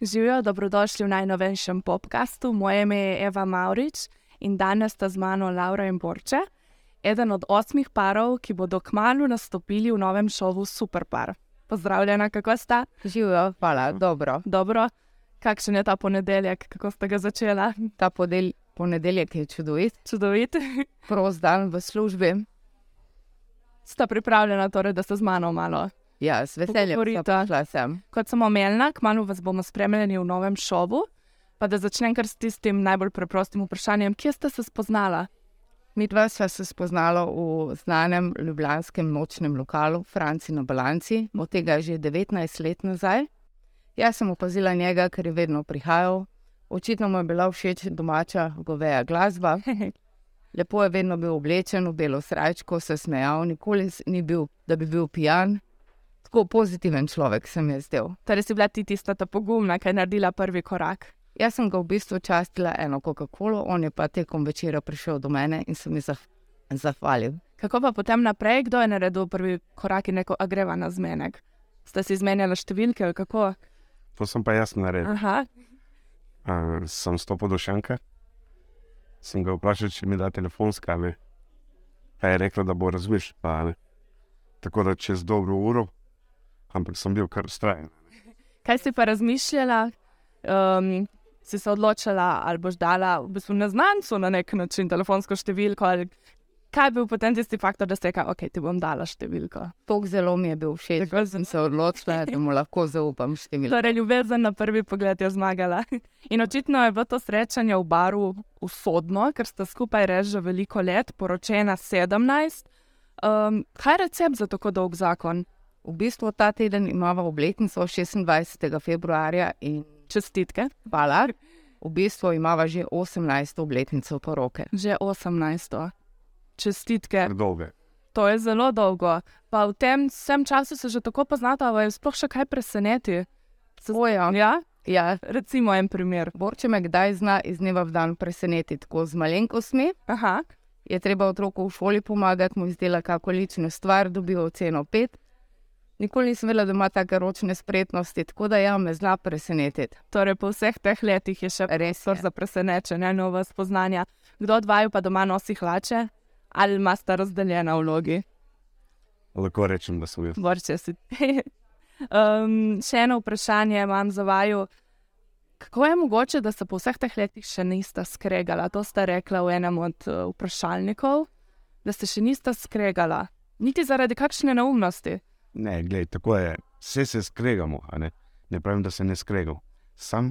Živijo, dobrodošli v najnovejšem podkastu. Moje ime je Eva Maurič in danes sta z mano Laura in Borče, eden od osmih parov, ki bodo kmalo nastopili v novem šovu Superpar. Pozdravljena, kako sta? Živijo, hvala, dobro. Dobro. Kakšen je ta ponedeljek, kako ste ga začela? Ta podel, ponedeljek je čudovit, Čudovit. prost dan v službi. Sta pripravljena, torej, da ste z mano malo. Ja, z veseljem prišla sem. Kot sem omenila, kmalo vas bomo spremljali v novem šovu. Pa da začnem kar s tistim najbolj preprostim vprašanjem, kje ste se spoznala? Mi dva sva se spoznala v znanem ljubljanskem nočnem lokalu Franci na Balanci, od tega je že 19 let nazaj. Jaz sem opazila njega, ker je vedno prihajal. Očitno mu je bila všeč domača goveja glasba. Lepo je vedno bil oblečen v belo srajčko, se smejal, nikoli s- ni bil, da bi bil pijan. Tako pozitiven človek se mi je zdel. Torej si bila ti tista ta pogumna, ki je naredila prvi korak. Jaz sem ga v bistvu častila eno Coca-Colo, on je pa tekom večera prišel do mene in se mi zah zahvalil. Kako pa potem naprej, kdo je naredil prvi korak in rekel, a greva na zmenek? Ste si izmenjali številke ali kako? To sem pa jaz naredil. Aha, Uh, sem stopil do šanka, sem ga vprašal, če mi da telefonska. Ne. Pa je rekel, da bo razmišljal. Tako da čez dobro uro, ampak sem bil kar strajen. kaj si pa razmišljala? Um, si se odločila, ali boš dala v bistvu neznancu na nek način telefonsko številko? Ali kaj je bil potem tisti faktor, da si rekla, ok, ti bom dala številko? Tok zelo mi je bil všeč, Tako da sem se odločila, da mu lahko zaupam številke. Torej, ljubezen na prvi pogled je zmagala. In očitno je bilo to srečanje v baru usodno, ker sta skupaj res že veliko let, poročena 17. Um, kaj je recept za tako dolg zakon? V bistvu ta teden imamo obletnico 26. februarja in Čestitke. hvala. V bistvu imamo že 18. obletnico poroke. Že 18. Čestitke. Dolge. To je zelo dolgo. Pa v tem vsem času se že tako poznata, da je sploh še kaj preseneti. Se- Oja. Ja, Ja, recimo en primer. Borče me kdaj zna iz dneva v dan presenetiti tako z malenkostmi. Aha, Je treba otroku v šoli pomagati, mu izdela kako lično stvar, dobijo oceno 5. Nikoli nisem vedela, da ima take ročne spretnosti, tako da ja, me zna presenetiti. torej po vseh teh letih je še Res je. za presenečenje, nova spoznanja. Kdo od vaju pa doma nosi hlače ali ima sta razdeljena vlogi? Lahko rečem, da sem bil. Borče si. um, še eno vprašanje imam za vaju. Kako je mogoče, da se po vseh teh letih še nista skregala? To sta rekla v enem od uh, vprašalnikov, da ste še nista skregala. Niti zaradi kakšne neumnosti. Ne, glej, tako je. Vse se skregamo, a ne? ne pravim, da se ne skregamo. Sam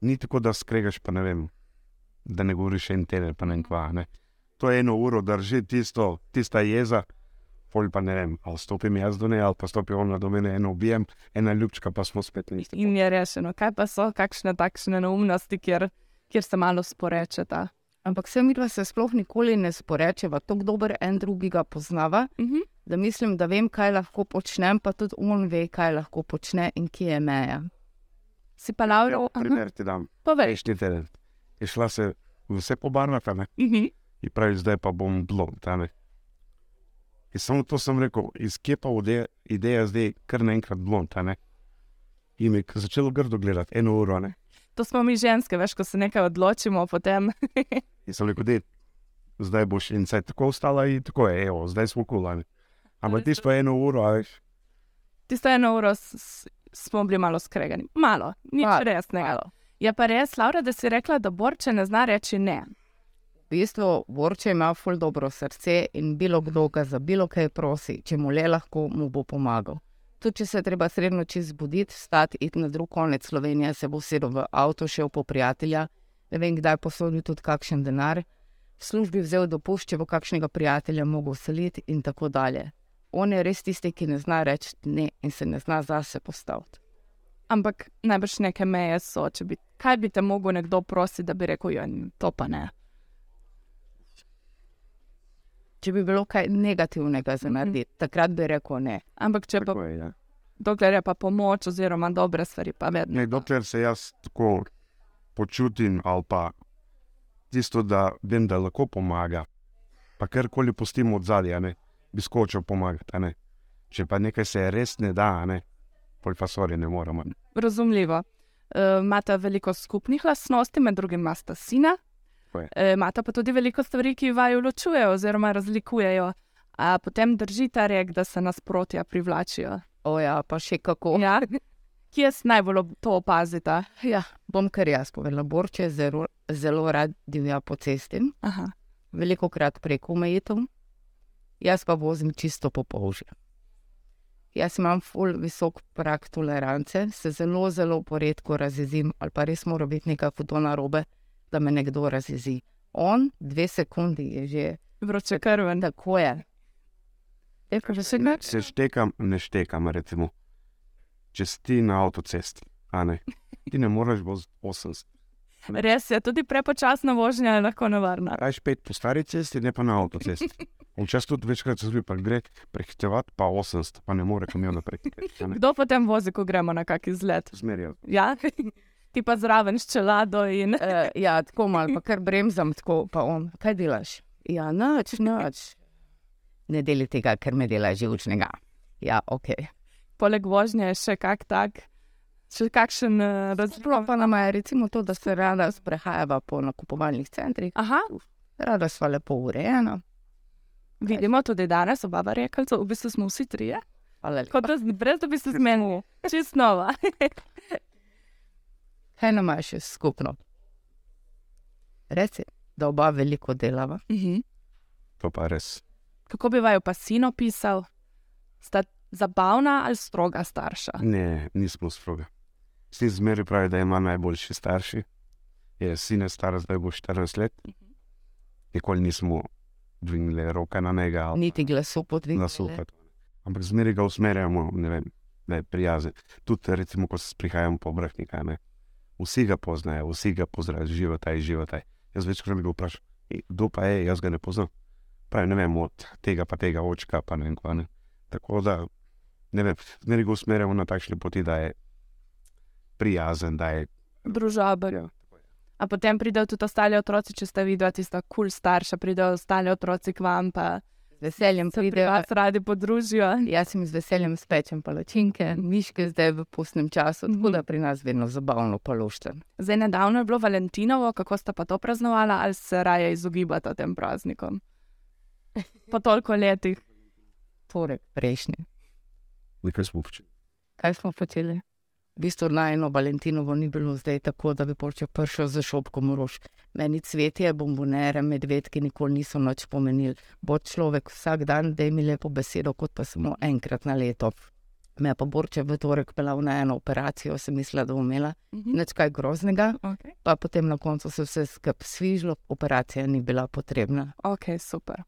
ni tako, da skregaš, pa ne vem, da ne govoriš en teden, pa ne vem kva. Ne? To je eno uro, drži tisto, tista jeza, pol pa ne vem, ali stopim jaz do nje, ali pa stopi ona do mene, eno ubijem, ena ljubčka, pa smo spet na isti. In je rešeno. Kaj pa so kakšne takšne neumnosti, kjer, kjer se malo sporečeta? Ampak vse mi dva se sploh nikoli ne sporečeva, tako dober en drugega poznava, Uh -huh. Da mislim, da vem, kaj lahko počnem, pa tudi on ve, kaj lahko počne in kje je meja. Si pa Laura, Ja, primer ti dam. povej. Prejšnji teden je šla se vse pobarvati, a ne? Uh -huh. in pravi, zdaj pa bom blond. ne. In samo to sem rekel, iz kje pa ide, ideja zdaj kar naenkrat blond. ne. In mi je začelo grdo gledati, eno uro. Ne? To smo mi ženske, veš, ko se nekaj odločimo, potem In sem rekel, da zdaj boš in se tako ostala in tako je, evo, zdaj smo kulani. Ampak ti pa eno uro, veš, tisto eno uro smo bili malo skregani. Malo, nič Malo, resnega. malo. Je pa res, Laura, da si rekla, da borče ne zna reči ne. V bistvu Borče ima ful dobro srce in bilo kdo ga za bilo kaj prosi, če mu le lahko, mu bo pomagal. Tudi če se treba sredno čez zbuditi, stati in na drug konec Slovenije, se bo sedel v avto, šel po prijatelja, ne vem kdaj posodil tudi kakšen denar, v službi vzel dopust, če bo kakšnega prijatelja mogel seliti in tako dalje. On je res tisti, ki ne zna reči ne in se ne zna zase postaviti. Ampak najbrž neke meje so. če Bi, kaj bi te mogel nekdo prositi, da bi rekel, ja, to pa ne. Če bi bilo kaj negativnega za narediti, takrat bi rekel ne. Ampak če pa, je. Ja. dokler je pa pomoč oziroma dobre stvari, pa vedno. Ne, dokler se jaz tako počutim, ali pa tisto, da vem, da lahko pomaga, pa karkoli pustim od zadja, ne, bi skočil pomagati. a ne. Če pa nekaj se res ne da, a ne, pol pa sori ne moremo. Razumljivo. Uh, Imata veliko skupnih lastnosti, med drugim imata sina. Je. Uh, Imata pa tudi veliko stvari, ki vaju ločujejo oziroma razlikujejo. A potem drži ta rek, da se nasprotja privlačijo. O ja, pa še kako. Ja. Kje s najbolj to opazite? Ja, bom kar jaz povedala. Borče zelo, zelo rad divja po cesti, Aha. veliko krat preko omejitev, jaz pa vozim čisto po polžju. Jaz imam ful visok prak tolerance, se zelo, zelo poredko razjezim, ali pa res mora biti nekaj hudo narobe, da me nekdo razjezi. On, dve sekundi je že Vroče krven. tako je. Je ne? Se štekam, ne štekam, recimo, če si ti na avtocesti, a ne. Ti ne moreš voziti 80. Res je, tudi prepočasna vožnja je lahko nevarna. Rajš pet po stari cesti, ne pa na avtocesti. Včasih tudi večkrat se zgodi, pa gre prehitevati, pa 800, pa ne more kamiona prehiteti. a ne. Kdo potem vozi, ko gremo na kak izlet? Zmerjajo. Ja, ti pa zraven s čelado in Uh, ja, tako malo, pa kar bremzam, tako pa on. Kaj delaš? Ja, noč, noč. Ne deli tega, ker me dela živčnega. Ja, ok. poleg vožnje je še kak tak, še kakšen uh, razlog. Pa nama je recimo to, da se rada sprehajava po nakupovalnih centrih. Aha, Rada sva lepo urejena. vidimo tudi danes oba rekalca, v bistvu smo vsi trije. Lepa. Kot da, z- brez da bi se zmenili, čist nova. Kaj nama je še skupno? Reci, da oba veliko delava. Mhm. To pa res. Kako bi vaju pa sin opisal? Sta zabavna ali stroga starša? Ne, nismo stroga. Sin zmeri pravi, da ima najboljši starši. Je sin je star, zdaj bo 14 let. Nikoli nismo dvignili roke na njega Niti glasu podvignili. to. Ampak zmeri ga usmerjamo, ne vem, da je prijazen. Tudi, recimo, ko se sprihajamo po obrahnika. Vsi ga poznajo, vsi ga pozdravijo, životaj, životaj. Jaz večkrat ga vprašam, "Ej, kdo pa je, jaz ga ne poznam. Pravi, ne vem, od tega pa tega očka, pa ne vem, kva ne. Tako da, ne vem, zmeri ga usmerjamo na takšne poti, da je prijazen, da je. Družaben. Ja, A potem pridejo tudi ostali otroci, če ste videli tista kul cool starša, pridejo ostali otroci k vam, pa Z veseljem se pri pridejo. vas radi podružijo. Jaz sem z veseljem spečem palačinke, miške zdaj v pustnem času, tako da pri nas vedno zabavno palošten. Zdaj, nedavno je bilo Valentinovo, kako sta pa to praznovala, ali se raje izogibata tem praznikom? Po toliko letih. Torej, prejšnji. nekaj smo počeli. Kaj smo počeli? V bistvu na eno Valentinovo ni bilo zdaj tako, da bi počel prišel za šopkom rož. Meni cvetje, bombonere, medvedki nikoli niso nič pomenili. Bo človek vsak dan, da mi lepo besedo, kot pa samo enkrat na leto. Me je pa Borče v torek pelal na eno operacijo, sem mislila, da bom imela Mhm. nič kaj groznega, Okay. pa potem na koncu se vse skupaj svižlo, operacija ni bila potrebna. ok, super.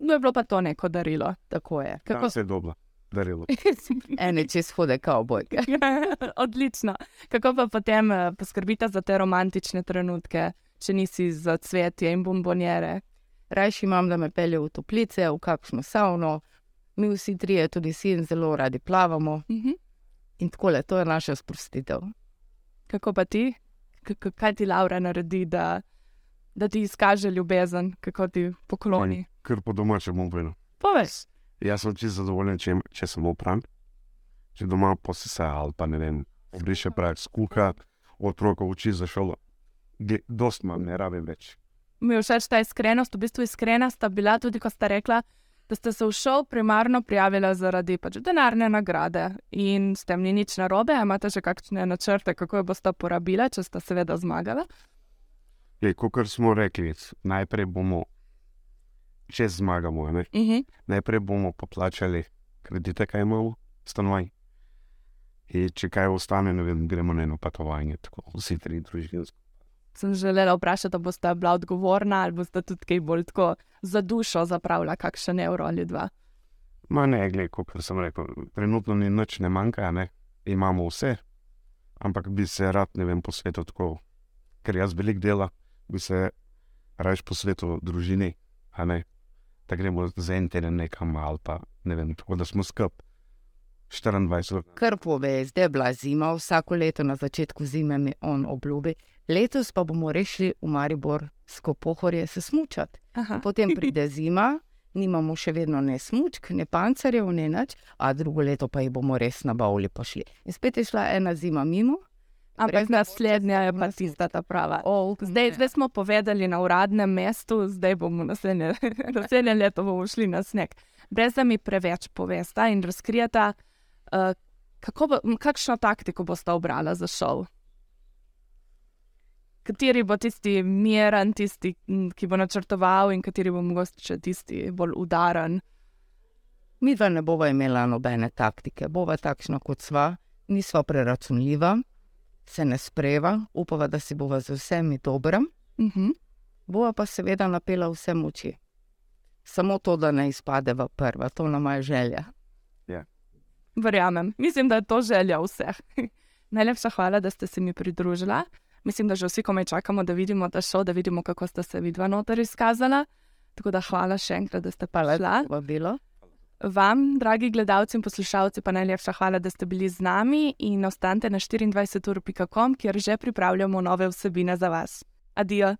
No, je bilo pa to neko darilo. Tako je. Kako Kako se je dobro, darilo. Ene čez hode kavbojke. Odlično. Kako pa potem eh, poskrbite za te romantične trenutke, če nisi za cvetje in bombonjere? Rajši imam, da me pelje v toplice, v kakšno savno. Mi vsi trije, tudi sin, zelo radi plavamo Mhm. in tako le, to je naša sprostitev. Kako pa ti? K kaj ti Laura naredi, da, da ti izkaže ljubezen, kako ti pokloni? Ker po domačem bom povedal. Jaz sem čisto zadovoljen, če, če sem opran, če doma posesa ali pa ne vem, obriše prak, skuha, otroka uči za šolo. Dost imam, ne rabim več. Mi je všeč ta iskrenost, v bistvu iskrena sta bila tudi, ko sta rekla, da ste se v šov primarno prijavila zaradi pač denarne nagrade in s tem ni nič narobe. Imate še kakšne načrte, kako jo boste porabila, če sta seveda zmagala? Kot smo rekli, najprej bomo, če zmagamo, ne, Uh -huh. najprej bomo poplačali kredite, kaj imamo, stanovanj. In če kaj ostane, ne vem, gremo na eno potovanje, tako vsi tri družinski. Sem želela vprašati, da boste bila odgovorna ali boste tudi kaj bolj tako za dušo zapravila, kakšen evro ali dva. Ma ne, gled, kot sem rekel, trenutno ni nič ne manjka, ne, imamo vse, ampak bi se rad, ne vem, posvetil tako, ker jaz velik dela, bi se raje posvetil družini, a ne, da gremo za en teden nekam ali pa ne vem, tako da smo skup 24 ur. Kar pove, zdaj je bila zima, vsako leto na začetku zime mi on obljubi, letos pa bomo rešili v Maribor skopohorje se smučati. Aha. Potem pride zima, nimamo še vedno ne smučk, ne pancerjev, ne nič, a drugo leto pa jih bomo res nabavili pa šli. In spet je šla ena zima mimo, Ampak naslednja je pa tista ta prava. Oh, Zdaj, zdaj smo povedali na uradnem mestu, zdaj bomo naslednje, naslednje leto bomo šli na sneg. Brez da mi preveč povesta in razkrijeta, uh, bo, kakšno taktiko boste obrala za šov. Kateri bo tisti miren, tisti, ki bo načrtoval, in kateri bo mogoče tisti bolj udaren. Mi dva ne bova imela nobene taktike, bova takšna kot sva, nisva preračunljiva, se ne spreva, upava, da si bova z vsemi dobra, Uh -huh. bova pa seveda napela vse moči. Samo to, da ne izpadeva prva, to nam je želja. Verjamem, mislim, da je to želja vseh. Najlepša hvala, da ste se mi pridružila. Mislim, da že vsi komaj čakamo, da vidimo ta šov, da vidimo, kako sta se vidva noter izkazala. Tako da hvala še enkrat, da ste prišla. Vabilo. Vam, dragi gledalci in poslušalci, pa najlepša hvala, da ste bili z nami in ostanite na 24ur.com, kjer že pripravljamo nove vsebine za vas. Adijo!